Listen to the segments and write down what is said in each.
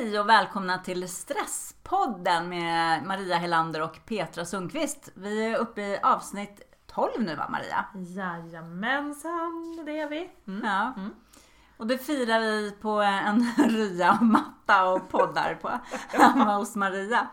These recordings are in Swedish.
Hej och välkomna till Stresspodden med Maria Helander och Petra Sundqvist. Vi är uppe i avsnitt 12 nu va Maria? Jajamensan, det är vi. Mm. Ja. Mm. Och det firar vi på en rya och matta och poddar på hemma hos Maria.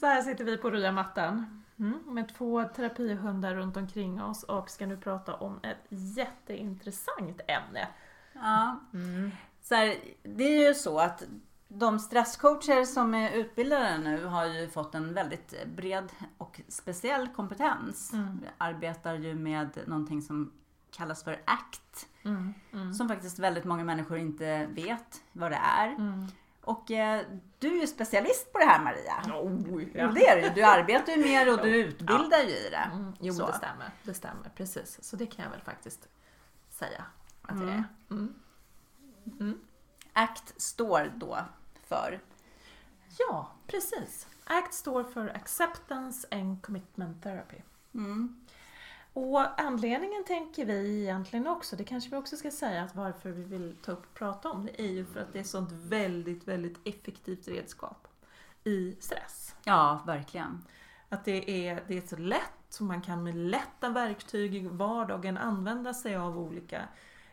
Så här sitter vi på rya mattan mm. med två terapihundar runt omkring oss och ska nu prata om ett jätteintressant ämne. Ja. Mm. Så här, det är ju så att de stresscoacher som är utbildade nu har ju fått en väldigt bred och speciell kompetens. Mm. Vi arbetar ju med någonting som kallas för ACT. Mm. Mm. Som faktiskt väldigt många människor inte vet vad det är. Mm. Och eh, du är ju specialist på det här Maria. Oh, ja. Det är du Du arbetar ju mer och du utbildar ja. ju i det. Mm. Jo, Så. det stämmer. Det stämmer, precis. Så det kan jag väl faktiskt säga att det är. Mm. ACT står då för? Ja, precis. ACT står för Acceptance and Commitment Therapy. Mm. Och anledningen tänker vi egentligen också, det kanske vi också ska säga att varför vi vill ta upp och prata om det är ju för att det är ett sånt väldigt, väldigt effektivt redskap i stress. Ja, verkligen. Att det är, det är så lätt, så man kan med lätta verktyg i vardagen använda sig av olika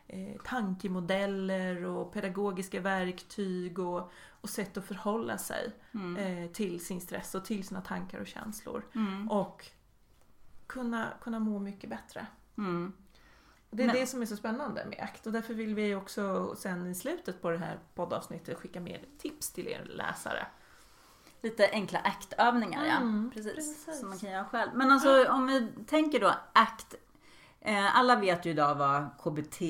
eh, tankemodeller och pedagogiska verktyg och, och sätt att förhålla sig mm. eh, till sin stress och till sina tankar och känslor. Mm. Och kunna, kunna må mycket bättre. Mm. Det är Men. det som är så spännande med ACT och därför vill vi också sen i slutet på det här poddavsnittet skicka med tips till er läsare. Lite enkla ACT-övningar ja. Mm, precis, precis. Som man kan göra själv. Men alltså om vi tänker då ACT. Eh, alla vet ju idag vad KBT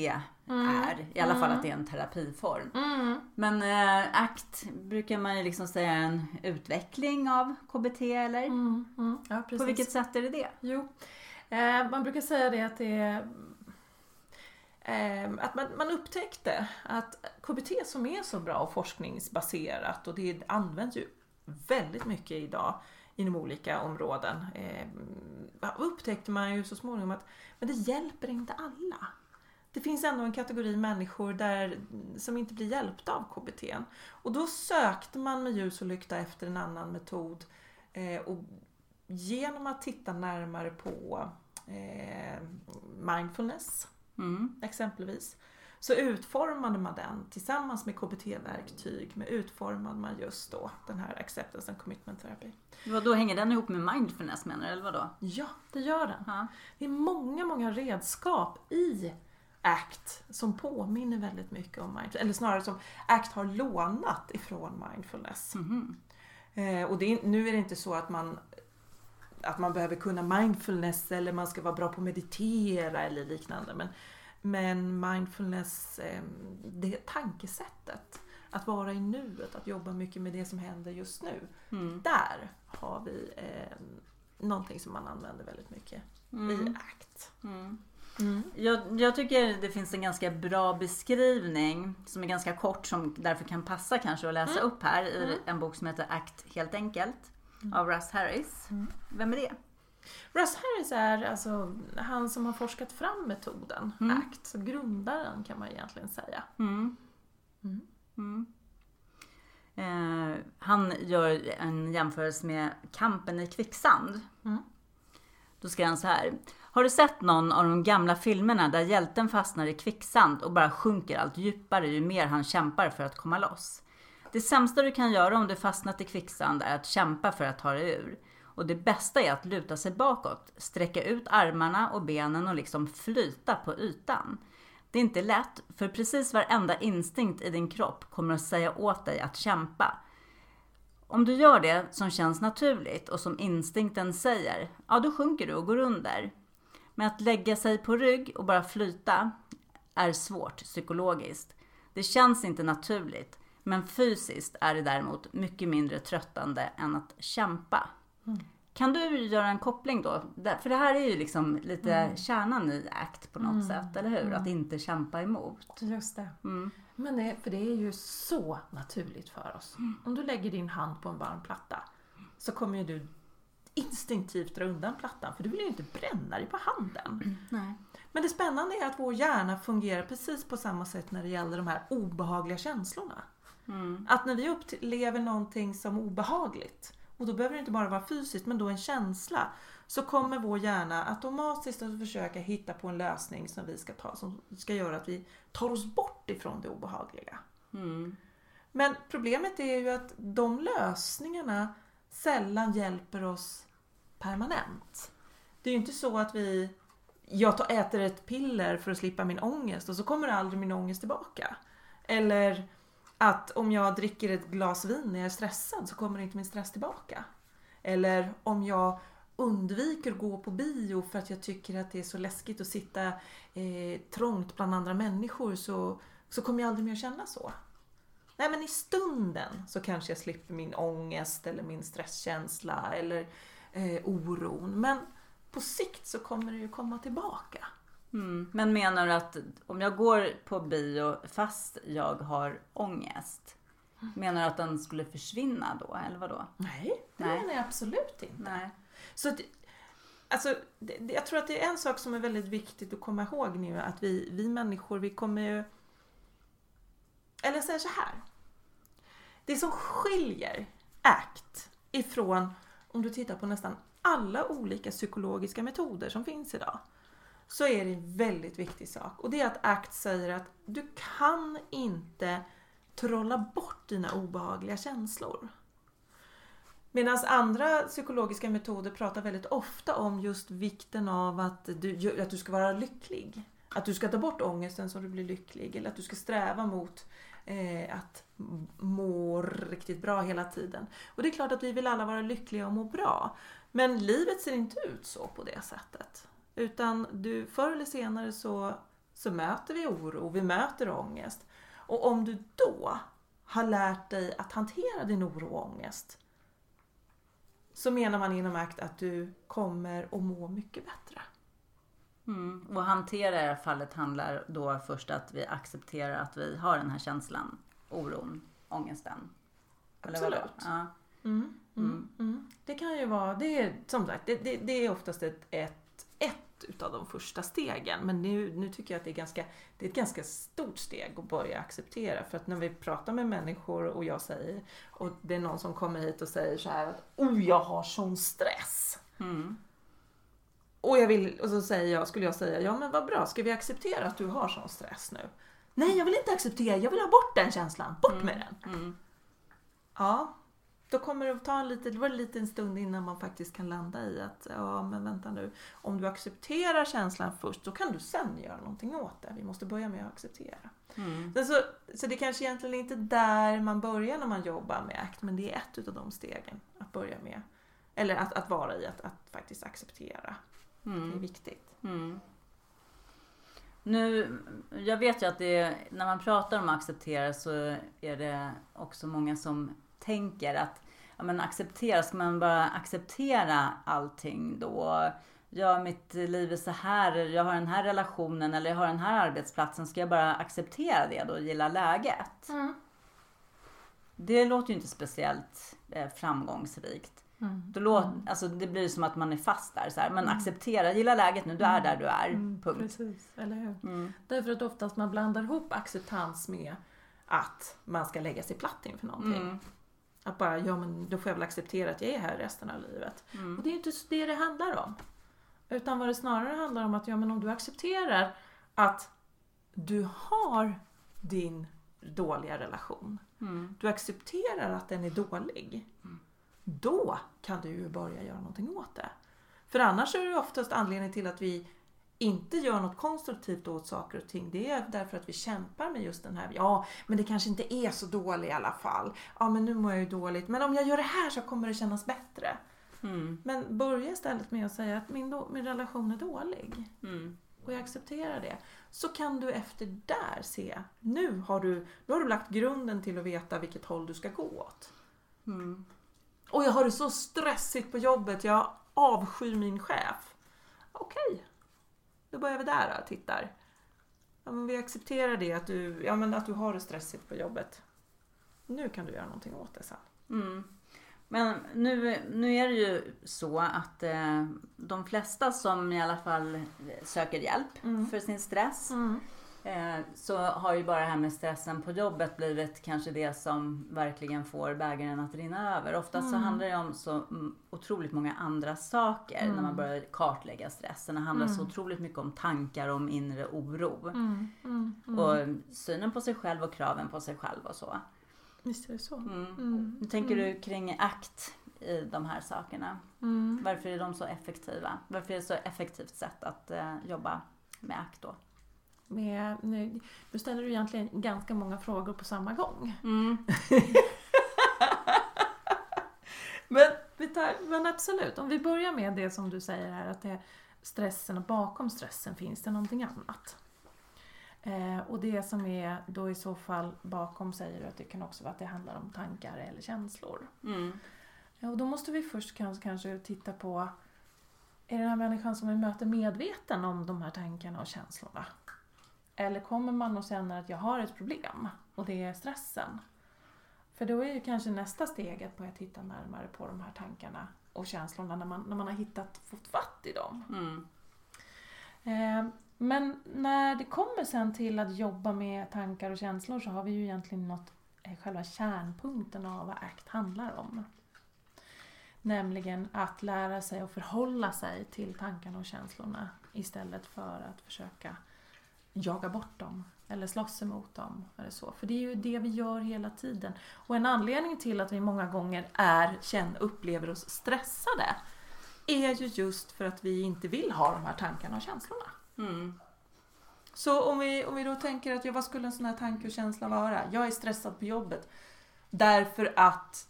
mm. är. I alla fall mm. att det är en terapiform. Mm. Men eh, ACT brukar man ju liksom säga en utveckling av KBT eller? Mm. mm. Ja, På vilket sätt är det det? Jo, eh, man brukar säga det att det är eh, att man, man upptäckte att KBT som är så bra och forskningsbaserat och det används ju väldigt mycket idag inom olika områden. Eh, upptäckte man ju så småningom att men det hjälper inte alla det finns ändå en kategori människor där, som inte blir hjälpta av KBT. Och då sökte man med ljus och lykta efter en annan metod. Eh, och genom att titta närmare på eh, mindfulness mm. exempelvis så utformade man den tillsammans med KBT-verktyg. Men utformade man just då den här acceptance and commitment therapy. Då hänger den ihop med mindfulness menar du eller vadå? Ja, det gör den. Ha. Det är många, många redskap i ACT som påminner väldigt mycket om mindfulness. Eller snarare som ACT har lånat ifrån mindfulness. Mm -hmm. eh, och det, nu är det inte så att man att man behöver kunna mindfulness eller man ska vara bra på att meditera eller liknande. Men, men mindfulness, eh, det tankesättet. Att vara i nuet, att jobba mycket med det som händer just nu. Mm. Där har vi eh, någonting som man använder väldigt mycket mm. i ACT. Mm. Mm. Jag, jag, tycker det finns en ganska bra beskrivning som är ganska kort som därför kan passa kanske att läsa mm. upp här i mm. en bok som heter Act helt enkelt mm. av Russ Harris. Vem är det? Russ Harris är alltså han som har forskat fram metoden mm. ACT, så grundaren kan man egentligen säga. Eh, han gör en jämförelse med kampen i kvicksand. Då ska han så här. Har du sett någon av de gamla filmerna där hjälten fastnar i kvicksand och bara sjunker allt djupare ju mer han kämpar för att komma loss? Det sämsta du kan göra om du fastnat i kvicksand är att kämpa för att ta dig ur. Och det bästa är att luta sig bakåt, sträcka ut armarna och benen och liksom flyta på ytan. Det är inte lätt, för precis varenda instinkt i din kropp kommer att säga åt dig att kämpa. Om du gör det som känns naturligt och som instinkten säger, ja då sjunker du och går under. Men att lägga sig på rygg och bara flyta är svårt psykologiskt. Det känns inte naturligt, men fysiskt är det däremot mycket mindre tröttande än att kämpa. Mm. Kan du göra en koppling då? För det här är ju liksom lite mm. kärnan i ACT på något mm. sätt, eller hur? Mm. Att inte kämpa emot. Just det. Mm. Men det, för det är ju så naturligt för oss. Mm. Om du lägger din hand på en varm platta så kommer ju du instinktivt dra undan plattan för du vill ju inte bränna dig på handen. Nej. Men det spännande är att vår hjärna fungerar precis på samma sätt när det gäller de här obehagliga känslorna. Mm. Att när vi upplever någonting som obehagligt, och då behöver det inte bara vara fysiskt, men då en känsla, så kommer vår hjärna automatiskt att försöka hitta på en lösning som vi ska ta, som ska göra att vi tar oss bort ifrån det obehagliga. Mm. Men problemet är ju att de lösningarna sällan hjälper oss permanent. Det är ju inte så att vi jag tar, äter ett piller för att slippa min ångest och så kommer aldrig min ångest tillbaka. Eller att om jag dricker ett glas vin när jag är stressad så kommer inte min stress tillbaka. Eller om jag undviker att gå på bio för att jag tycker att det är så läskigt att sitta eh, trångt bland andra människor så, så kommer jag aldrig mer känna så. Nej men i stunden så kanske jag slipper min ångest eller min stresskänsla eller eh, oron. Men på sikt så kommer det ju komma tillbaka. Mm. Men menar du att om jag går på bio fast jag har ångest, menar du att den skulle försvinna då, eller vadå? Nej, det Nej. menar jag absolut inte. Nej. Så att, alltså, det, det- jag tror att det är en sak som är väldigt viktigt att komma ihåg nu att vi, vi människor, vi kommer ju... Eller jag säger så här. Det som skiljer ACT ifrån, om du tittar på nästan alla olika psykologiska metoder som finns idag, så är det en väldigt viktig sak. Och det är att ACT säger att du kan inte trolla bort dina obehagliga känslor. Medan andra psykologiska metoder pratar väldigt ofta om just vikten av att du, att du ska vara lycklig. Att du ska ta bort ångesten så du blir lycklig. Eller att du ska sträva mot eh, att må riktigt bra hela tiden. Och det är klart att vi vill alla vara lyckliga och må bra. Men livet ser inte ut så på det sättet. Utan du, förr eller senare så, så möter vi oro, vi möter ångest. Och om du då har lärt dig att hantera din oro och ångest så menar man inom ACT att du kommer att må mycket bättre. Mm. Och hantera i det här fallet handlar då först att vi accepterar att vi har den här känslan, oron, ångesten. Eller? Absolut. Ja. Mm, mm, mm. Det kan ju vara, det är som sagt, det, det, det är oftast ett, ett, ett utav de första stegen. Men nu, nu tycker jag att det är, ganska, det är ett ganska stort steg att börja acceptera. För att när vi pratar med människor och jag säger, och det är någon som kommer hit och säger så här att oh jag har sån stress. Mm. Och, jag vill, och så säger jag, skulle jag säga, ja men vad bra, ska vi acceptera att du har sån stress nu? Nej, jag vill inte acceptera, jag vill ha bort den känslan, bort med den! Mm. Ja, då kommer det att ta en liten, det var en liten stund innan man faktiskt kan landa i att, ja men vänta nu, om du accepterar känslan först, då kan du sen göra någonting åt det. Vi måste börja med att acceptera. Mm. Så, så det kanske egentligen inte är där man börjar när man jobbar med ACT, men det är ett utav de stegen att börja med. Eller att, att vara i, att, att faktiskt acceptera. Det är Mm. viktigt. Mm. Nu, jag vet ju att det, när man pratar om att acceptera så är det också många som tänker att ja, men acceptera, ska man bara acceptera allting då? Ja, mitt liv är så här, jag har den här relationen eller jag har den här arbetsplatsen. Ska jag bara acceptera det då och gilla läget? Det låter ju inte speciellt eh, framgångsrikt. Mm. Då låt, alltså det blir som att man är fast där. Så här. Men acceptera, gilla läget nu, du är där du är. Punkt. Mm, Precis, eller hur? Mm. Därför att oftast man blandar ihop acceptans med att man ska lägga sig platt inför någonting. Mm. Att bara, ja men då får jag väl acceptera att jag är här resten av livet. Mm. Och det är inte det det handlar om. Utan vad det snarare handlar om att, ja men om du accepterar att du har din dåliga relation. Mm. Du accepterar att den är dålig. Då kan du ju börja göra någonting åt det. För annars är det oftast anledningen till att vi inte gör något konstruktivt åt saker och ting. Det är därför att vi kämpar med just den här, ja men det kanske inte är så dåligt i alla fall. Ja men nu mår jag ju dåligt. Men om jag gör det här så kommer det kännas bättre. Mm. Men börja istället med att säga att min, min relation är dålig. Mm. Och jag accepterar det. Så kan du efter där se, nu har du, nu har du lagt grunden till att veta vilket håll du ska gå åt. Mm. Och jag har det så stressigt på jobbet, jag avskyr min chef. Okej, då börjar vi där och tittar. Ja, men vi accepterar det, att du, ja, men att du har det stressigt på jobbet. Nu kan du göra någonting åt det sen. Mm. Men nu, nu är det ju så att eh, de flesta som i alla fall söker hjälp Mm. för sin stress. eh, så har ju bara det här med stressen på jobbet blivit kanske det som verkligen får bägaren att rinna över. Oftast så handlar det om så mm, otroligt många andra saker när man börjar kartlägga stressen. Det handlar så otroligt mycket om tankar om inre oro. Och synen på sig själv och kraven på sig själv och så. Visst är det så. Mm. Hur tänker du kring ACT i de här sakerna? Varför är de så effektiva? Varför är det så effektivt sätt att eh, jobba med ACT då? Med, nu, nu ställer du egentligen ganska många frågor på samma gång. Men, vi tar, men absolut, om vi börjar med det som du säger här att det är stressen och bakom stressen finns det någonting annat. Eh, och det som är då i så fall bakom säger du att det kan också vara att det handlar om tankar eller känslor. Mm. Ja, och då måste vi först kanske, kanske titta på är den här människan som vi möter medveten om de här tankarna och känslorna? Eller kommer man och känner att jag har ett problem och det är stressen? För då är ju kanske nästa steg att börja titta närmare på de här tankarna och känslorna när man, när man har hittat, fått fatt i dem. Mm. Eh, men när det kommer sen till att jobba med tankar och känslor så har vi ju egentligen nått eh, själva kärnpunkten av vad ACT handlar om. Nämligen att lära sig att förhålla sig till tankarna och känslorna istället för att försöka jaga bort dem eller slåss emot dem. Eller så. För det är ju det vi gör hela tiden. Och en anledning till att vi många gånger är, känner, upplever oss stressade är ju just för att vi inte vill ha de här tankarna och känslorna. Mm. Så om vi, om vi då tänker att ja, vad skulle en sån här tanke och känsla vara? Jag är stressad på jobbet därför att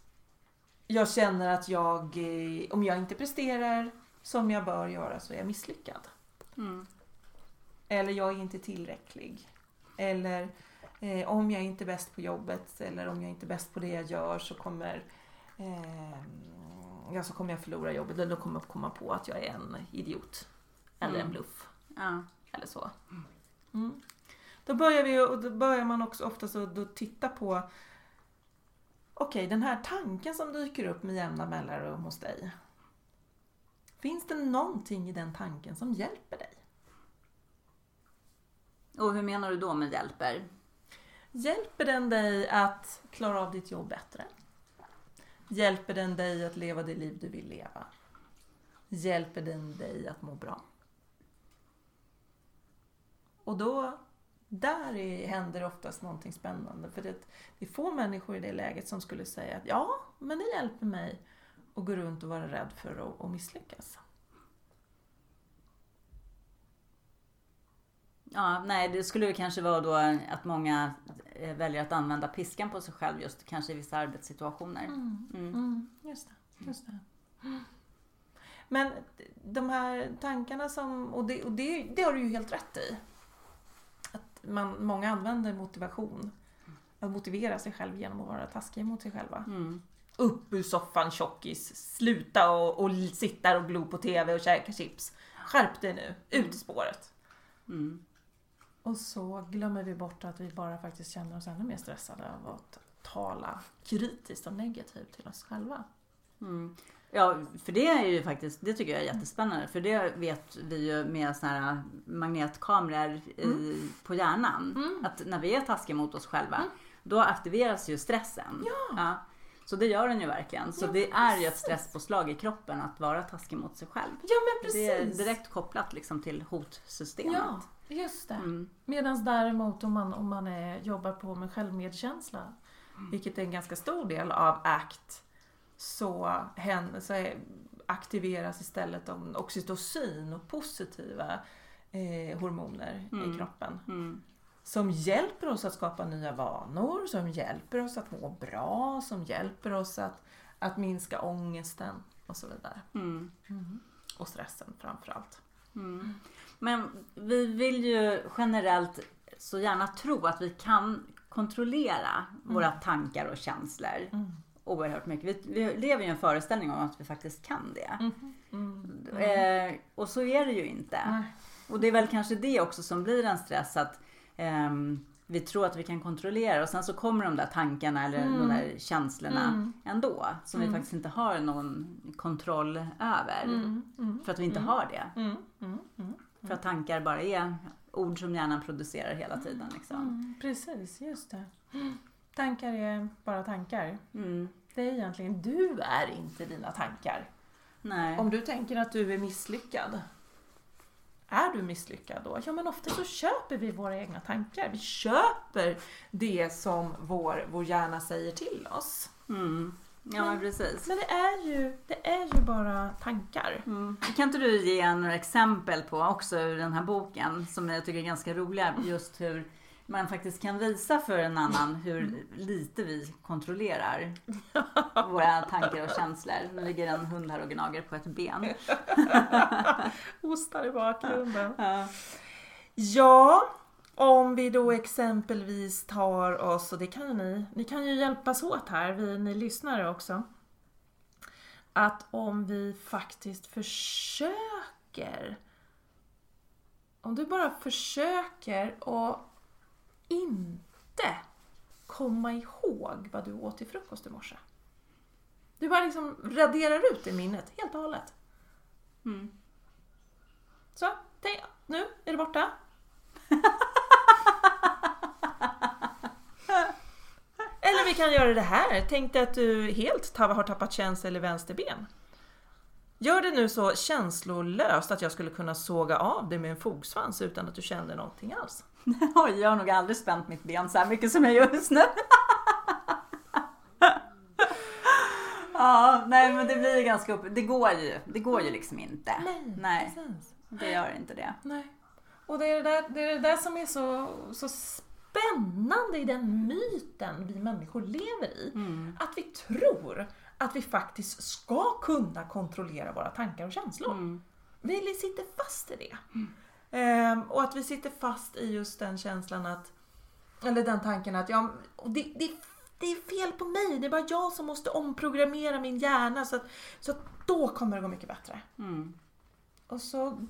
jag känner att jag, eh, om jag inte presterar som jag bör göra så är jag misslyckad. Mm. Eller jag är inte tillräcklig. Eller eh, om jag inte är bäst på jobbet eller om jag inte är bäst på det jag gör så kommer, eh, ja, så kommer jag förlora jobbet. Eller då kommer jag komma på att jag är en idiot. Eller en Mm. bluff. Ja. Eller så. Mm. Då börjar vi och då börjar man också ofta så då titta på Okej, den här tanken som dyker upp med jämna mellanrum hos dig. Finns det någonting i den tanken som hjälper dig? Och hur menar du då med hjälper? Hjälper den dig att klara av ditt jobb bättre? Hjälper den dig att leva det liv du vill leva? Hjälper den dig att må bra? Och då, där är, händer oftast någonting spännande. För det, det är få människor i det läget som skulle säga att ja, men det hjälper mig att gå runt och vara rädd för att, att misslyckas. Ja, nej, det skulle kanske vara då att många eh, väljer att använda piskan på sig själv just kanske i vissa arbetssituationer. Mm. Mm, just det. Just det. Men de här tankarna som, och, det, och det, det har du ju helt rätt i. Att man, många använder motivation. Att motivera sig själv genom att vara taskiga mot sig själva. Mm. Upp ur soffan tjockis, sluta och, och sitta och glo på TV och käka chips. Skärp dig nu, ut i spåret. Mm. Och så glömmer vi bort att vi bara faktiskt känner oss ännu mer stressade av att tala kritiskt och negativt till oss själva. Mm. Ja, för det är ju faktiskt, det tycker jag är jättespännande. För det vet vi ju med såna här magnetkameror i, på hjärnan. Att när vi är taskiga mot oss själva, då aktiveras ju stressen. Ja. Så det gör den ju verkligen. Så Ja, det är ju ett precis. stresspåslag i kroppen att vara taskig mot sig själv. Ja men Det är precis! direkt kopplat liksom till hotsystemet. Ja, just det. Mm. Medan däremot om man, om man är, jobbar på med självmedkänsla, vilket är en ganska stor del av ACT, så, hän, så är, aktiveras istället om oxytocin och positiva eh, hormoner i Mm. kroppen. Mm. Som hjälper oss att skapa nya vanor, som hjälper oss att må bra, som hjälper oss att, att minska ångesten och så vidare. Mm. Och stressen framförallt. Mm. Men vi vill ju generellt så gärna tro att vi kan kontrollera våra tankar och känslor Mm. oerhört mycket. Vi, vi lever ju en föreställning om att vi faktiskt kan det. Mm. Eh, och så är det ju inte. Och det är väl kanske det också som blir en stress att vi tror att vi kan kontrollera och sen så kommer de där tankarna eller de där känslorna Mm. ändå som vi faktiskt inte har någon kontroll över. Mm. Mm. För att vi inte har det. Mm. Mm. Mm. För att tankar bara är ord som hjärnan producerar hela tiden. Liksom. Mm, precis, just det. Tankar är bara tankar. Mm. Det är egentligen, du är inte dina tankar. Nej. Om du tänker att du är misslyckad, är du misslyckad då? Ja men ofta så köper vi våra egna tankar. Vi köper det som vår, vår hjärna säger till oss. Mm. Ja men precis. Men det är ju, det är ju bara tankar. Mm. Kan inte du ge några exempel på också ur den här boken som jag tycker är ganska roliga just hur man faktiskt kan visa för en annan hur lite vi kontrollerar våra tankar och känslor. Nu ligger en hund här och gnager på ett ben. Hostar i bakgrunden. Ja. Ja, om vi då exempelvis tar oss, och det kan ju ni, ni kan ju hjälpas åt här, vi ni lyssnare också. Att om vi faktiskt försöker, om du bara försöker och inte komma ihåg vad du åt till frukost i morse. Du bara liksom raderar ut det minnet helt och hållet. Mm. Så, tänk, nu är det borta. Eller vi kan göra det här. Tänk dig att du helt har tappat känsel i vänster ben. Gör det nu så känslolöst att jag skulle kunna såga av dig med en fogsvans utan att du kände någonting alls. Oj, jag har nog aldrig spänt mitt ben så här mycket som jag gör just nu. ja, nej men det blir ganska upp... Det går ju. Det går ju liksom inte. Nej, precis. det gör inte det. Nej. Och det är det där, det är det där som är så, så spännande i den myten vi människor lever i. Mm. Att vi tror att vi faktiskt ska kunna kontrollera våra tankar och känslor. Mm. Vi sitter fast i det. Ehm, och att vi sitter fast i just den känslan att, eller den tanken att ja, det, det, det är fel på mig, det är bara jag som måste omprogrammera min hjärna så att, så att då kommer det gå mycket bättre. Mm. Och så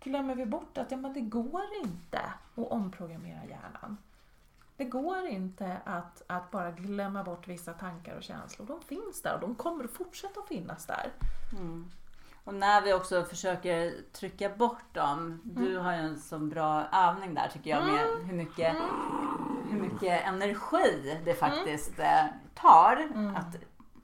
glömmer vi bort att ja, men det går inte att omprogrammera hjärnan. Det går inte att, att bara glömma bort vissa tankar och känslor. De finns där och de kommer att fortsätta finnas där. Mm. Och när vi också försöker trycka bort dem. Mm. Du har ju en så bra övning där tycker jag med hur mycket, hur mycket energi det faktiskt eh, tar. Mm. Att,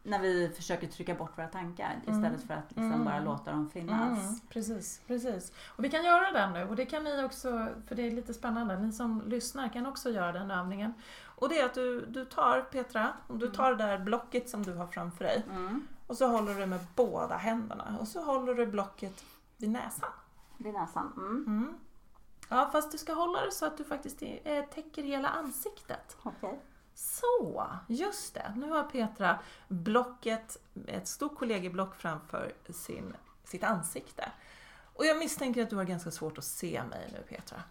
när vi försöker trycka bort våra tankar istället för att liksom Mm. bara låta dem finnas. Mm, precis, precis. Och vi kan göra den nu och det kan ni också, för det är lite spännande, ni som lyssnar kan också göra den övningen. Och det är att du, du tar Petra, om du tar det där blocket som du har framför dig Mm. Och så håller du med båda händerna och så håller du blocket vid näsan. Vid näsan. Mm. Mm. Ja, fast du ska hålla det så att du faktiskt eh, täcker hela ansiktet. Okej. Så, just det. Nu har Petra blocket, ett stort kollegieblock framför sin, sitt ansikte. Och jag misstänker att du har ganska svårt att se mig nu Petra.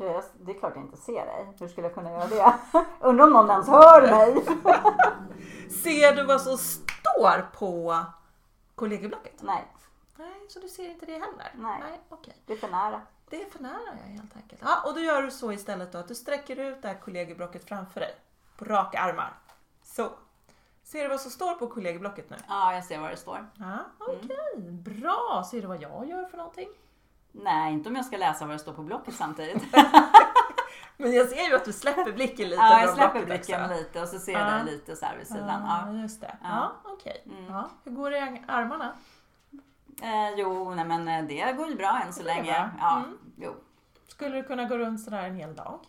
Ja, Det är klart jag inte ser dig. Hur skulle jag kunna göra det? Undrar om någon ens hör mig? Ser du vad som står på kollegieblocket? Nej, Nej, så du ser inte det heller? Nej. Nej okej. det är för nära. Det är för nära jag helt enkelt. Ja, och då gör du så istället då att du sträcker ut det här kollegieblocket framför dig. På raka armar. Så. Ser du vad som står på kollegieblocket nu? Ja, jag ser vad det står. Ja, okej. Bra. Ser du vad jag gör för någonting? Nej, inte om jag ska läsa vad det står på blocket samtidigt. Men jag ser ju att du släpper blicken lite. Ja, jag släpper blicken också. lite och så ser jag Ja. det lite så här vid sidan. Ja, just det. Ja, Ja. okej. Mm. Ja. Hur går det i armarna? Eh, jo, nej men eh, det går ju bra än så länge. bra. Ja, Mm. jo. Skulle du kunna gå runt sådär en hel dag?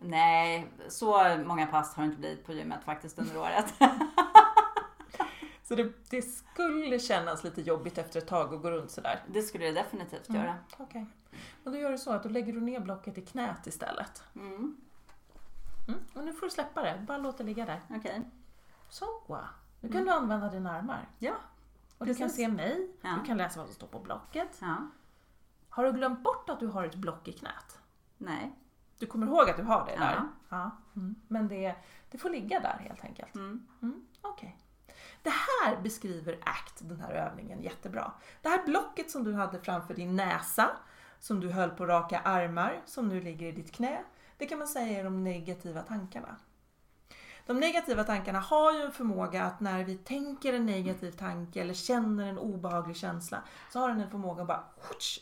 Nej, så många pass har det inte blivit på gymmet faktiskt under året. Så det, det skulle kännas lite jobbigt efter ett tag att gå runt sådär? Det skulle det definitivt göra. Okej. Och då gör du så att då lägger du ner blocket i knät istället. Mm. Mm. Och nu får du släppa det, bara låt det ligga där. Okej. Så! Nu kan du använda dina armar. Ja. Och du kan se mig, Ja. du kan läsa vad som står på blocket. Ja. Har du glömt bort att du har ett block i knät? Nej. Du kommer ihåg att du har det Ja. där? Ja. Mm. Men det, det får ligga där helt enkelt. Mm. Mm. Okej. Det här beskriver ACT, den här övningen, jättebra. Det här blocket som du hade framför din näsa, som du höll på raka armar, som nu ligger i ditt knä. Det kan man säga är de negativa tankarna. De negativa tankarna har ju en förmåga att när vi tänker en negativ tanke eller känner en obehaglig känsla så har den en förmåga att bara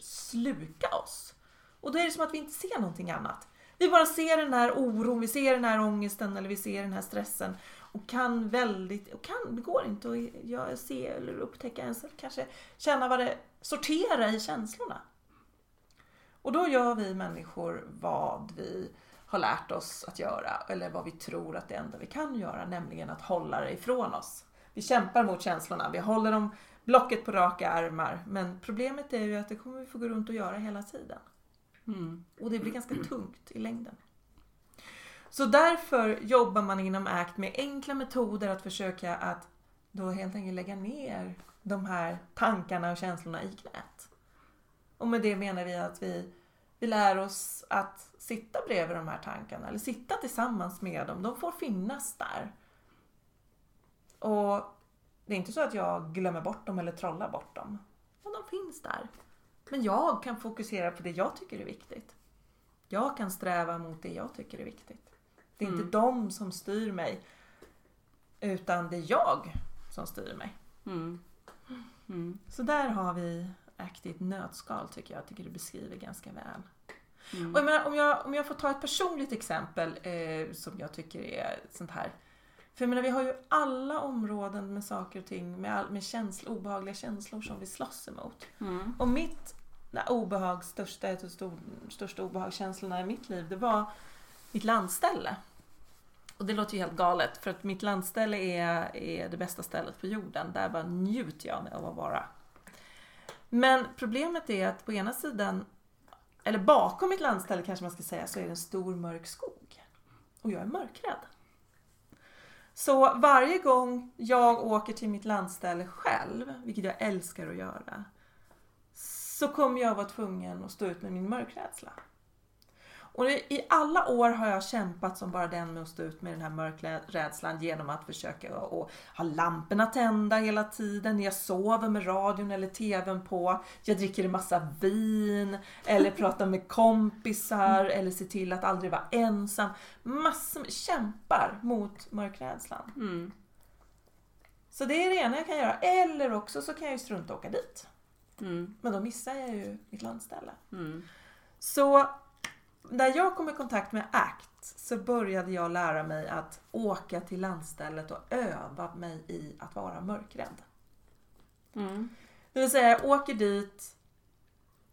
sluka oss. Och då är det som att vi inte ser någonting annat. Vi bara ser den här oron, vi ser den här ångesten eller vi ser den här stressen och kan väldigt, och kan, det går inte att jag, se eller upptäcka ens, kanske känna vad det, sortera i känslorna. Och då gör vi människor vad vi har lärt oss att göra eller vad vi tror att det enda vi kan göra, nämligen att hålla det ifrån oss. Vi kämpar mot känslorna, vi håller dem blocket på raka armar. Men problemet är ju att det kommer vi få gå runt och göra hela tiden. Mm. Och det blir ganska tungt i längden. Så därför jobbar man inom ACT med enkla metoder att försöka att då helt enkelt lägga ner de här tankarna och känslorna i knät. Och med det menar vi att vi, vi lär oss att sitta bredvid de här tankarna eller sitta tillsammans med dem. De får finnas där. Och det är inte så att jag glömmer bort dem eller trollar bort dem. Men de finns där. Men jag kan fokusera på det jag tycker är viktigt. Jag kan sträva mot det jag tycker är viktigt. Det är mm. inte de som styr mig. Utan det är jag som styr mig. Mm. Mm. Så där har vi aktivt nötskal tycker jag. Jag tycker det beskriver ganska väl. Mm. Och jag menar, om, jag, om jag får ta ett personligt exempel eh, som jag tycker är sånt här. För jag menar, vi har ju alla områden med saker och ting, med, all, med känsla, obehagliga känslor som vi slåss emot. Mm. Och mitt obehag, största, största obehagskänslorna i mitt liv, det var mitt landställe. Och det låter ju helt galet för att mitt landställe är, är det bästa stället på jorden. Där bara njuter jag av att vara. Men problemet är att på ena sidan, eller bakom mitt landställe kanske man ska säga, så är det en stor mörk skog. Och jag är mörkrädd. Så varje gång jag åker till mitt landställe själv, vilket jag älskar att göra, så kommer jag vara tvungen att stå ut med min mörkrädsla. Och i alla år har jag kämpat som bara den med att stå ut med den här mörkrädslan genom att försöka att ha lamporna tända hela tiden. Jag sover med radion eller TVn på. Jag dricker en massa vin eller pratar med kompisar eller ser till att aldrig vara ensam. Massor med kämpar mot mörkrädslan. Mm. Så det är det ena jag kan göra. Eller också så kan jag ju strunta och åka dit. Mm. Men då missar jag ju mitt landställe. Mm. Så när jag kom i kontakt med ACT så började jag lära mig att åka till landstället och öva mig i att vara mörkrädd. Mm. Det vill säga, jag åker dit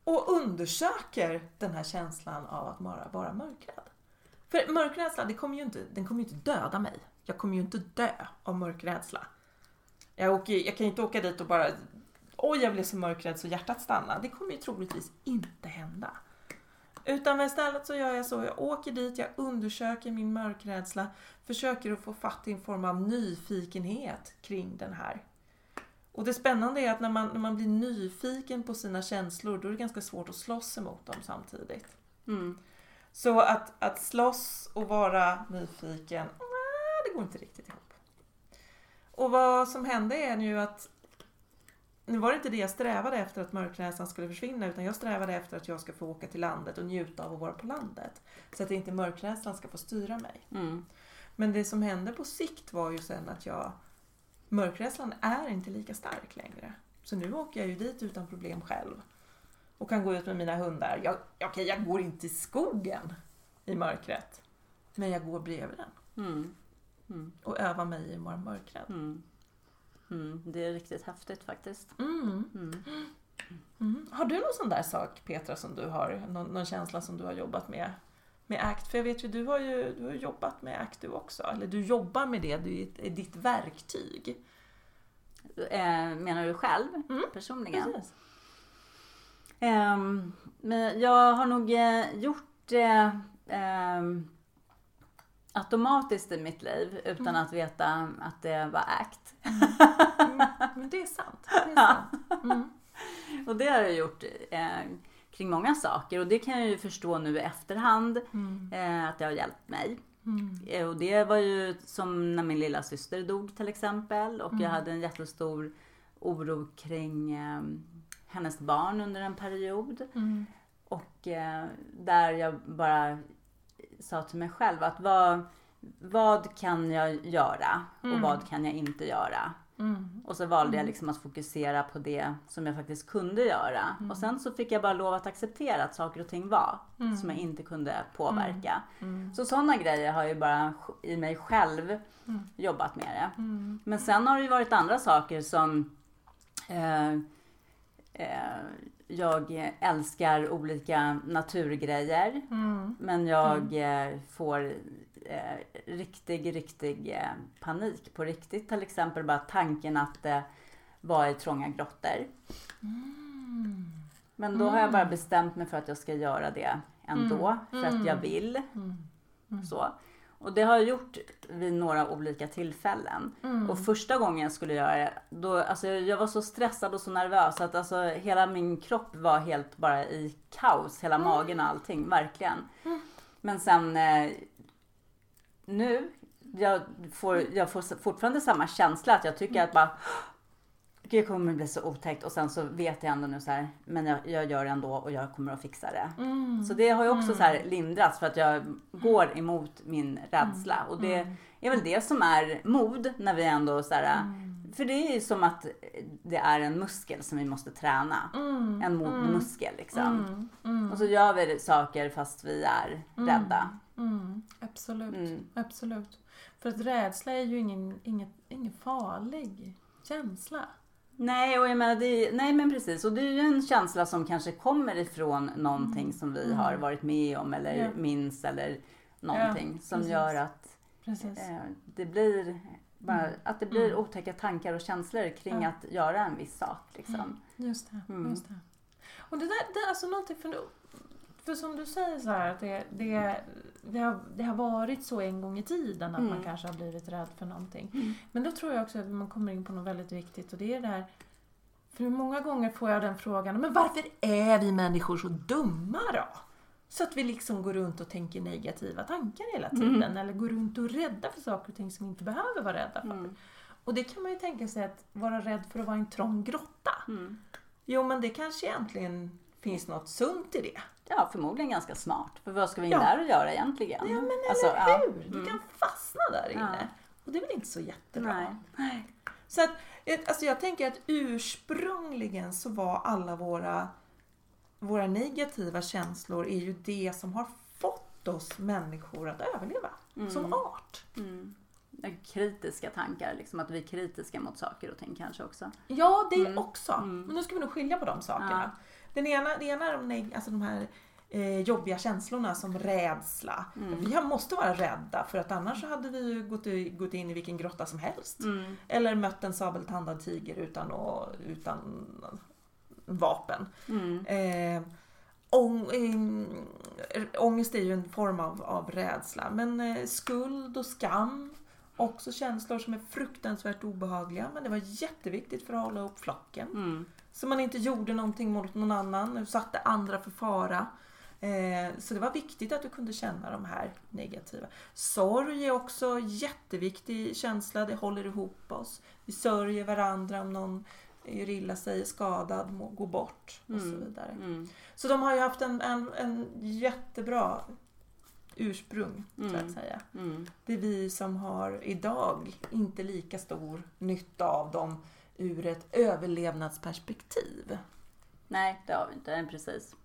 och undersöker den här känslan av att vara, vara mörkrädd. För mörkrädsla, det kommer ju inte, den kommer ju inte döda mig. Jag kommer ju inte dö av mörkrädsla. Jag, åker, jag kan ju inte åka dit och bara Oj, jag blev så mörkrädd så hjärtat stannar. Det kommer ju troligtvis inte hända. Utan istället så gör jag så, jag åker dit, jag undersöker min mörkrädsla, försöker att få fatt i en form av nyfikenhet kring den här. Och det spännande är att när man, när man blir nyfiken på sina känslor, då är det ganska svårt att slåss emot dem samtidigt. Mm. Så att, att slåss och vara nyfiken, det går inte riktigt ihop. Och vad som hände är ju att nu var det inte det jag strävade efter att mörkrädslan skulle försvinna utan jag strävade efter att jag ska få åka till landet och njuta av att vara på landet. Så att inte mörkrädslan ska få styra mig. Mm. Men det som hände på sikt var ju sen att jag Mörkrädslan är inte lika stark längre. Så nu åker jag ju dit utan problem själv. Och kan gå ut med mina hundar. Jag, okej, okay, jag går inte i skogen i mörkret. Men jag går bredvid den. Mm. Mm. Och övar mig i att vara mörkrädd. Mm. Det är riktigt häftigt faktiskt. Mm. Mm. mm. Har du någon sån där sak Petra som du har, någon, någon, känsla som du har jobbat med? Med ACT? För jag vet ju, du har ju du har jobbat med ACT du också. Eller du jobbar med det, det är ditt verktyg. Eh, menar du själv mm. personligen? Um, men jag har nog eh, gjort det um, automatiskt i mitt liv utan mm. att veta att det var ACT. Mm. Men det är sant. Det är sant. Mm. och det har jag gjort eh, kring många saker och det kan jag ju förstå nu i efterhand mm. eh, att det har hjälpt mig. Mm. Eh, och det var ju som när min lilla syster dog till exempel och jag mm. hade en jättestor oro kring eh, hennes barn under en period. Och eh, där jag bara sa till mig själv att vad, vad kan jag göra och mm. vad kan jag inte göra? Mm. Och så valde jag liksom att fokusera på det som jag faktiskt kunde göra. Mm. Och sen så fick jag bara lov att acceptera att saker och ting var som jag inte kunde påverka. Mm. Så sådana grejer har ju bara i mig själv jobbat med det. Men sen har det ju varit andra saker som eh, eh, jag älskar olika naturgrejer. Mm. Men jag eh, får eh, riktig, riktig eh, panik på riktigt. Till exempel bara tanken att eh, vara i trånga grottor. Mm. Men då har jag bara bestämt mig för att jag ska göra det ändå. För att jag vill. Mm. Så. Och det har jag gjort vid några olika tillfällen. Mm. Och första gången jag skulle göra det, då, alltså jag var så stressad och så nervös att alltså hela min kropp var helt bara i kaos. Hela magen och allting, verkligen. Men sen eh, nu, jag får, jag får fortfarande samma känsla att jag tycker att bara det kommer bli så otäckt och sen så vet jag ändå nu så här, men jag, jag gör det ändå och jag kommer att fixa det. Mm. Så det har ju också så här lindrats för att jag går emot min rädsla. Mm. Och det är väl det som är mod när vi ändå så här, Mm. För det är ju som att det är en muskel som vi måste träna. Mm. En modmuskel liksom. Mm. Mm. Och så gör vi saker fast vi är rädda. Mm. Absolut. Mm. Absolut. För att rädsla är ju ingen, inget, ingen farlig känsla. Nej, och jag menar, det nej men precis. Och det är ju en känsla som kanske kommer ifrån någonting som vi har varit med om eller Mm. Ja. minns eller någonting som precis. gör att eh, det blir bara, att det blir Mm. otäcka tankar och känslor kring Ja. att göra en viss sak. Liksom. Just det. Mm. Just det. Och det där det är alltså någonting för, för som du säger så här att det, det, det, har, det har varit så en gång i tiden att Mm. man kanske har blivit rädd för någonting. Mm. Men då tror jag också att man kommer in på något väldigt viktigt och det är det här för många gånger får jag den frågan, men varför är vi människor så dumma då? Så att vi liksom går runt och tänker negativa tankar hela tiden eller går runt och är rädda för saker och ting som vi inte behöver vara rädda för. Mm. Och det kan man ju tänka sig att vara rädd för att vara i en trång grotta. Mm. Jo, men det kanske egentligen finns något sunt i det. Ja, förmodligen ganska smart. För vad ska vi in Ja. där och göra egentligen? Ja, men Alltså, eller ja. hur? Du Mm. kan fastna där inne. Ja. Och det är väl inte så jättebra. Nej. Så att, ett- alltså jag tänker att ursprungligen så var alla våra, våra negativa känslor är ju det som har fått oss människor att överleva som art. Mm. Kritiska tankar, liksom att vi är kritiska mot saker och ting kanske också. Ja, det Mm. också. Mm. Men nu ska vi nog skilja på de sakerna. Ja. Den ena, det ena är de, alltså de här eh, jobbiga känslorna som rädsla. Mm. Vi måste vara rädda för att annars så hade vi ju gått, gått in i vilken grotta som helst. Mm. Eller mött en sabeltandad tiger utan, att, utan vapen. Mm. Eh, ång, eh, ångest är ju en form av, av rädsla. Men eh, skuld och skam, också känslor som är fruktansvärt obehagliga. Men det var jätteviktigt för att hålla upp flocken. Mm. Så man inte gjorde någonting mot någon annan, utsatte andra för fara. Eh, så det var viktigt att du kunde känna de här negativa. Sorg är också jätteviktig känsla, det håller ihop oss. Vi sörjer varandra om någon gör illa sig, är skadad, må- går bort och så Mm. vidare. Mm. Så de har ju haft en, en, en jättebra ursprung, så Mm. att säga. Mm. Det är vi som har idag inte lika stor nytta av dem ur ett överlevnadsperspektiv. Nej, det har vi inte. Precis.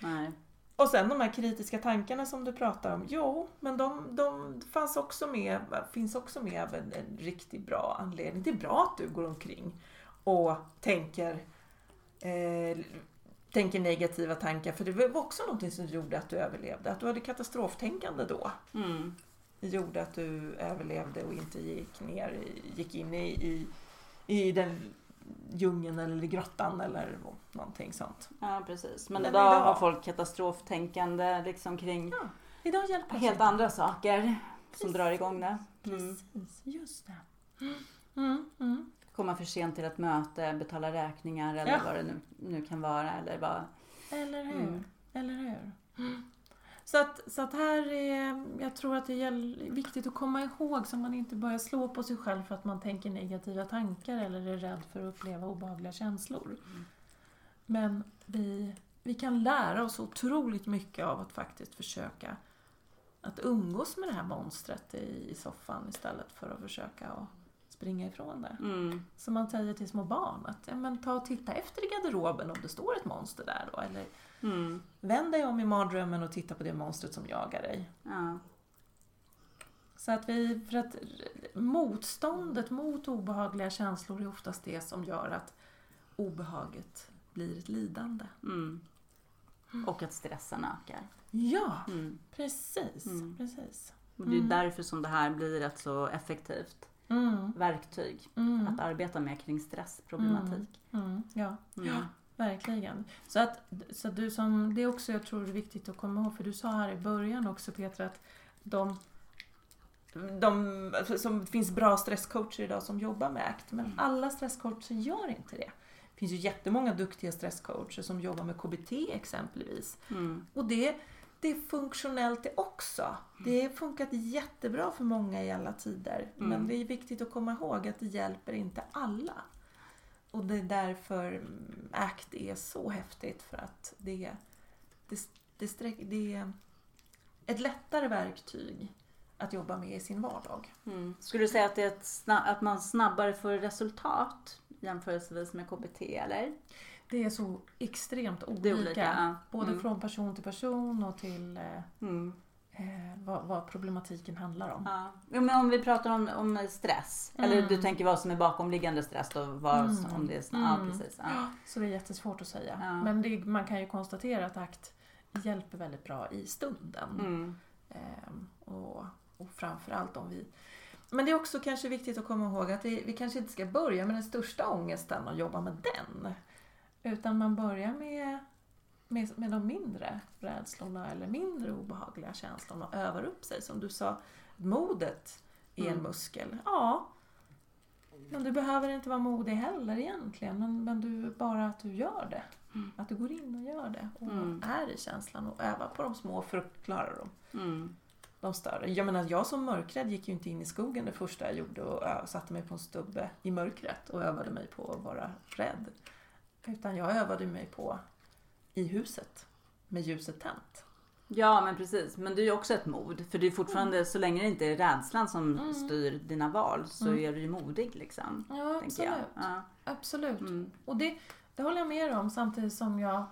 Nej. Och sen de här kritiska tankarna som du pratar om. Jo, men de, de fanns också med, finns också med av en, en riktigt bra anledning. Det är bra att du går omkring och tänker, eh, tänker negativa tankar. För det var också någonting som gjorde att du överlevde. Att du hade katastroftänkande då. Mm. Gjorde att du överlevde och inte gick ner, gick in i, i, i den djungeln eller i grottan eller någonting sånt. Ja, precis. Men, Men idag, idag- har folk katastroftänkande liksom kring Ja, idag hjälper helt andra saker som Precis. drar igång det. Mm. Precis, just det. Mm, mm. Komma för sent till ett möte, betala räkningar eller Ja. vad det nu, nu kan vara. Eller vad... Eller hur? Mm. Eller hur? Så att, så att här är, jag tror att det är viktigt att komma ihåg så man inte börjar slå på sig själv för att man tänker negativa tankar eller är rädd för att uppleva obehagliga känslor. Men vi, vi kan lära oss otroligt mycket av att faktiskt försöka att umgås med det här monstret i, i soffan istället för att försöka att springa ifrån det. Mm. Som man säger till små barn att ja, men ta och titta efter i garderoben om det står ett monster där då. Eller Mm. vänd dig om i mardrömmen och titta på det monstret som jagar dig. Ja. Så att vi, för att motståndet mot obehagliga känslor är oftast det som gör att obehaget blir ett lidande. Mm. Och att stressen ökar. Ja, Mm. precis. Mm. precis. Och det är därför som det här blir ett så effektivt Mm. verktyg Mm. att arbeta med kring stressproblematik. Mm. Ja. Mm. ja, verkligen. Så att, så att du som, det är också jag tror viktigt att komma ihåg, för du sa här i början också Petra att de de, alltså, som, finns bra stresscoacher idag som jobbar med ACT, men alla stresscoacher gör inte det. Det finns ju jättemånga duktiga stresscoacher som jobbar med KBT exempelvis. Mm. Och det, det är funktionellt det också. Det har funkat jättebra för många i alla tider. Mm. Men det är viktigt att komma ihåg att det hjälper inte alla. Och det är därför ACT är så häftigt för att det, det, det, sträck, det är ett lättare verktyg att jobba med i sin vardag. Mm. Skulle du säga att, det är ett sna- att man snabbare får resultat jämförelsevis med KBT eller? Det är så extremt olika. Är olika, ja. Både Mm. från person till person och till eh, Mm. Eh, vad, vad problematiken handlar om. Ja. Jo, men om vi pratar om, om stress, eller Mm. du tänker vad som är bakomliggande stress då? Vad, Mm. om det är sna- ja, Mm. precis. Ja. Så det är jättesvårt att säga. Ja. Men det, man kan ju konstatera att ACT hjälper väldigt bra i stunden. Mm. Ehm, och, och framförallt om vi... Men det är också kanske viktigt att komma ihåg att det, vi kanske inte ska börja med den största ångesten och jobba med den. Utan man börjar med, med, med de mindre rädslorna eller mindre obehagliga känslorna och övar upp sig. Som du sa, modet är en Mm. muskel. Ja, men du behöver inte vara modig heller egentligen. Men, men du, bara att du gör det. Att du går in och gör det och Mm. är i känslan och övar på de små för att klara dem Mm. de större. Jag menar, jag som mörkrädd gick ju inte in i skogen det första jag gjorde och satte mig på en stubbe i mörkret och övade mig på att vara rädd. Utan jag övade mig på i huset med ljuset tänt. Ja men precis, men det är ju också ett mod. För det är fortfarande, så länge det inte är rädslan som Mm. styr dina val så Mm. är du ju modig liksom. Ja, absolut. Ja. Absolut. Mm. Och det, det håller jag med om samtidigt som jag...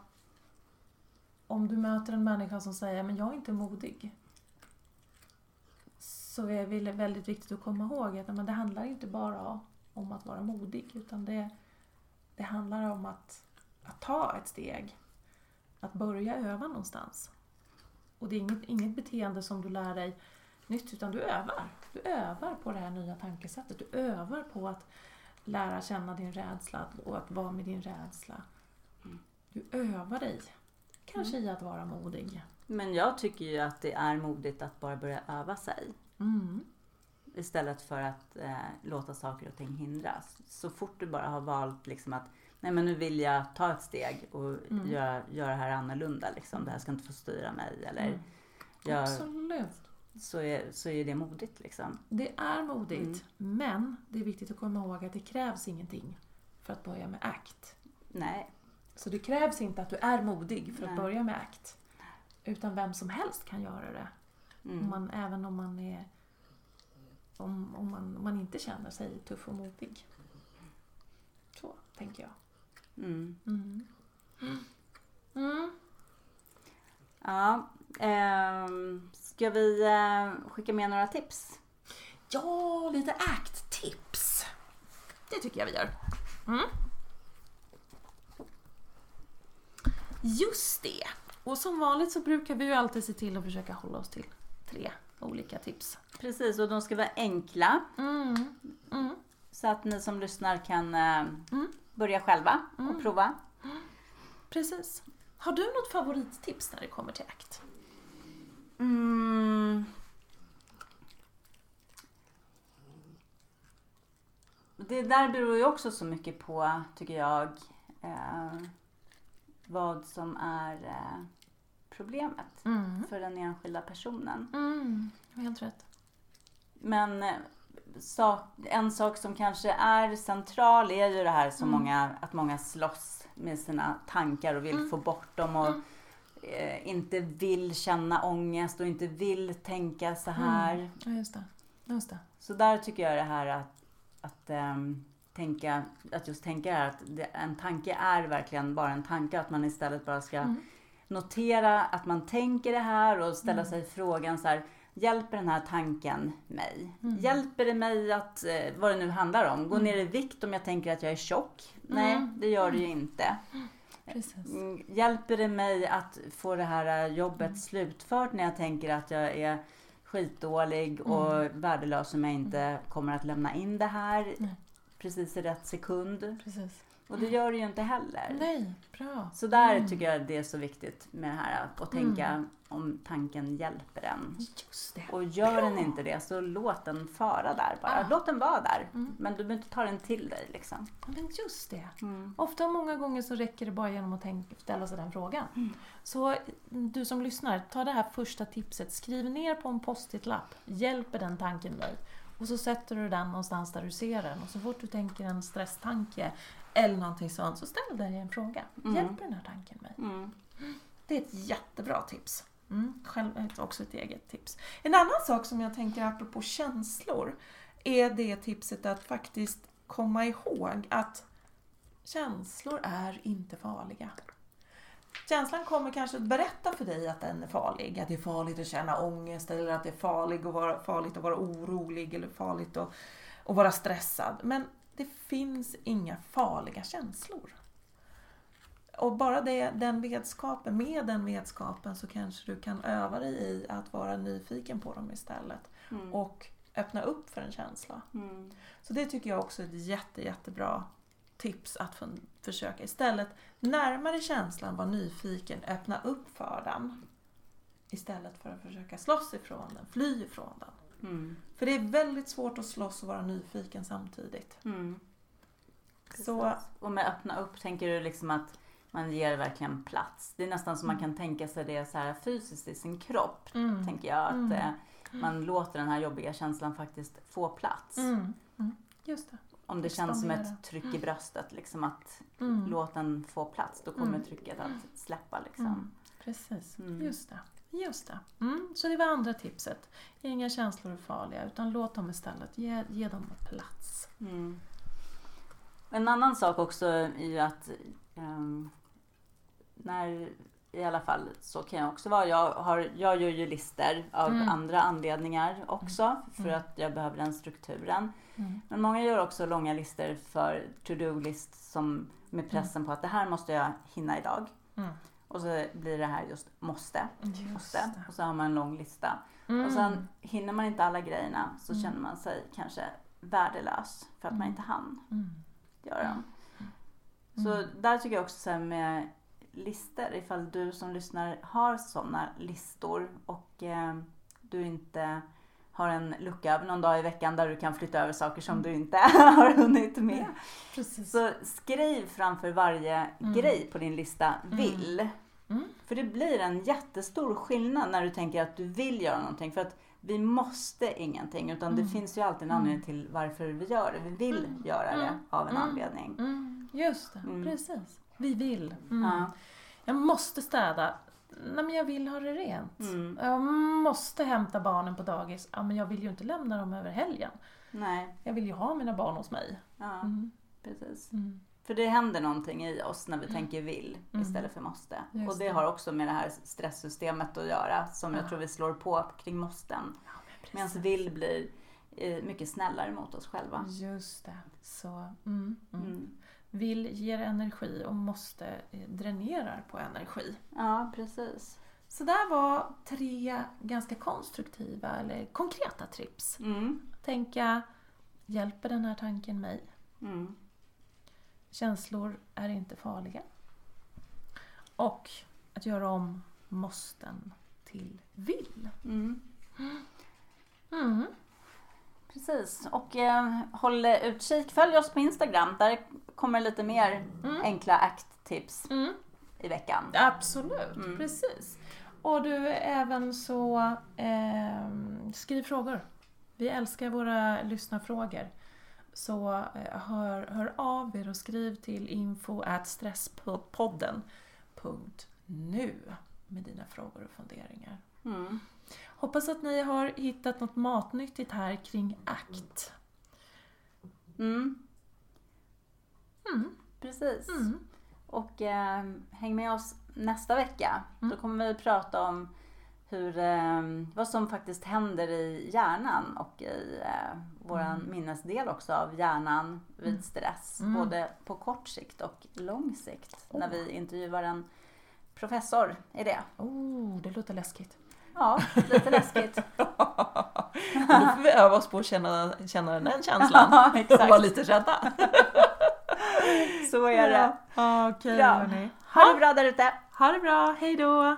Om du möter en människa som säger men jag är inte modig. Så är det väldigt viktigt att komma ihåg att men det handlar inte bara om att vara modig utan det, det handlar om att, att ta ett steg. Att börja öva någonstans. Och det är inget, inget beteende som du lär dig nytt utan du övar. Du övar på det här nya tankesättet. Du övar på att lära känna din rädsla och att vara med din rädsla. Du övar dig. Kanske i att vara modig. Men jag tycker ju att det är modigt att bara börja öva sig. Mm. Istället för att eh, låta saker och ting hindras. Så fort du bara har valt liksom att nej men nu vill jag ta ett steg och Mm. göra, göra det här annorlunda. Liksom. Det här ska inte få styra mig. Eller Mm. jag, Absolut. så, är, så är det modigt liksom. Det är modigt. Mm. Men det är viktigt att komma ihåg att det krävs ingenting för att börja med ACT. Nej. Så det krävs inte att du är modig för att Nej. börja med ACT. Utan vem som helst kan göra det. Om Mm. man, även om man är om, om, man, om man inte känner sig tuff och modig. Så tänker jag. Mm. Mm. Mm. Ja. ehm, ska vi eh, skicka med några tips? Ja, lite ACT-tips. Det tycker jag vi gör. Mm. Just det. Och som vanligt så brukar vi ju alltid se till att försöka hålla oss till tre olika tips. Precis, och de ska vara enkla. Mm. Mm. Så att ni som lyssnar kan eh, Mm. Börja själva och prova. Precis. Har du något favorittips när det kommer till ACT? Mm. Det där beror ju också så mycket på, tycker jag, eh, vad som är eh, problemet Mm. för den enskilda personen. Mm. Helt rätt. Men eh, sak, en sak som kanske är central är ju det här som Mm. många, att många slåss med sina tankar och vill Mm. få bort dem och Mm. eh, inte vill känna ångest och inte vill tänka så här. Ja, just det. Just det. Så där tycker jag det här att, att ehm, tänka, att just tänka här att det, en tanke är verkligen bara en tanke. Att man istället bara ska Mm. notera att man tänker det här och ställa Mm. sig frågan så här. Hjälper den här tanken mig? Mm. Hjälper det mig att, eh, vad det nu handlar om, gå Mm. ner i vikt om jag tänker att jag är tjock? Nej, Mm. det gör det ju inte. Precis. Mm, Hjälper det mig att få det här eh, jobbet Mm. slutfört när jag tänker att jag är skitdålig och Mm. värdelös om jag inte kommer att lämna in det här Nej. precis i rätt sekund? Precis. Och det gör det ju inte heller. Nej, bra. Så där Mm. tycker jag det är så viktigt med det här att tänka om tanken hjälper en. Just det. Och gör den Bra. inte det så låt den fara där bara. Ah. Låt den vara där. Mm. Men du behöver inte ta den till dig liksom. Men just det. Mm. Ofta och många gånger så räcker det bara genom att tänka, ställa sig den frågan. Mm. Så du som lyssnar, ta det här första tipset, skriv ner på en post-it-lapp. Hjälper den tanken dig? Och så sätter du den någonstans där du ser den och så fort du tänker en stresstanke eller någonting sånt så ställ dig en fråga. Mm. Hjälper den här tanken mig? Mm. Det är ett jättebra tips. Mm, själv också ett eget tips. En annan sak som jag tänker apropå känslor är det tipset att faktiskt komma ihåg att känslor är inte farliga. Känslan kommer kanske att berätta för dig att den är farlig. Att det är farligt att känna ångest eller att det är farligt att vara, farligt att vara orolig eller farligt att, att vara stressad. Men det finns inga farliga känslor. Och bara det, den vetskapen, med den vetskapen så kanske du kan öva dig i att vara nyfiken på dem istället. Mm. Och öppna upp för en känsla. Mm. Så det tycker jag också är ett jätte, jättebra tips att försöka istället närmare känslan, vara nyfiken, öppna upp för den. Istället för att försöka slåss ifrån den, fly ifrån den. Mm. För det är väldigt svårt att slåss och vara nyfiken samtidigt. Mm. Så Och med öppna upp tänker du liksom att man ger verkligen plats. Det är nästan som man kan tänka sig det så här fysiskt i sin kropp. mm, Tänker jag att Mm. eh, man låter den här jobbiga känslan faktiskt få plats. mm, mm, just det. Om det känns som ett tryck i bröstet, liksom att Mm. låt den få plats. Då kommer Mm. trycket att släppa liksom. Mm, precis, Mm. just det. Just det. Mm, så det var andra tipset. Inga känslor är farliga utan låt dem istället, ge, ge dem plats. Mm. En annan sak också är ju att ehm, när i alla fall så kan jag också vara. Jag, har, jag gör ju listor av Mm. andra anledningar också för Mm. att jag behöver den strukturen. Mm. Men många gör också långa listor för to-do-list som med pressen på att det här måste jag hinna idag. Mm. Och så blir det här just måste, Just måste. Och så har man en lång lista. Mm. Och sen hinner man inte alla grejerna så Mm. känner man sig kanske värdelös för att man Mm. inte hann Mm. göra dem. Mm. Så där tycker jag också så här med listor, ifall du som lyssnar har sådana listor och eh, du inte har en lucka över någon dag i veckan där du kan flytta över saker som du inte har hunnit med. Precis. Så skriv framför varje Mm. grej på din lista Mm. vill. Mm. För det blir en jättestor skillnad när du tänker att du vill göra någonting. För att vi måste ingenting utan det Mm. finns ju alltid en Mm. anledning till varför vi gör det. Vi vill Mm. göra det av en anledning. Just det, precis. Vi vill. Mm. Ja. Jag måste städa. Nej men jag vill ha det rent. Mm. Jag måste hämta barnen på dagis. Ja men jag vill ju inte lämna dem över helgen. Nej, Jag vill ju ha mina barn hos mig. ja, Mm. precis. Mm. För det händer någonting i oss när vi tänker vill Mm. istället för måste. Just och det det. har också med det här stresssystemet att göra som jag Ja. tror vi slår på kring måsten. Ja, men Medan vill blir eh, mycket snällare mot oss själva. Just det. Så, mm, mm. Mm. Vill ger energi och måste eh, dränerar på energi. Ja, precis. Så där var tre ganska konstruktiva eller konkreta tips. Mm. Tänka, hjälper den här tanken mig? Mm. Känslor är inte farliga. Och att göra om måsten till vill. Mm. Precis. Och eh, håll utkik. Följ oss på Instagram. Där kommer lite mer Mm. enkla act-tips Mm. i veckan. Absolut, Mm. precis. Och du, även så ehm, skriv frågor. Vi älskar våra lyssnarfrågor. Så eh, hör, hör av er och skriv till info at stresspodden.nu med dina frågor och funderingar. Mm. Hoppas att ni har hittat något matnyttigt här kring ACT. Mm. Mm. Precis. Mm. Och eh, häng med oss nästa vecka. Mm. Då kommer vi prata om hur, eh, vad som faktiskt händer i hjärnan och i eh, våran minnesdel också av hjärnan vid stress. Mm. Både på kort sikt och lång sikt. När vi intervjuar en professor i det. Oh, det låter läskigt. Ja, lite läskigt. Då får vi öva oss på att känna, känna den känslan. Ja, Och exakt. vara lite rädda. Så är det. Ja, Okej Bra. hörni. Ha det bra där ute. Ha det bra, hej då!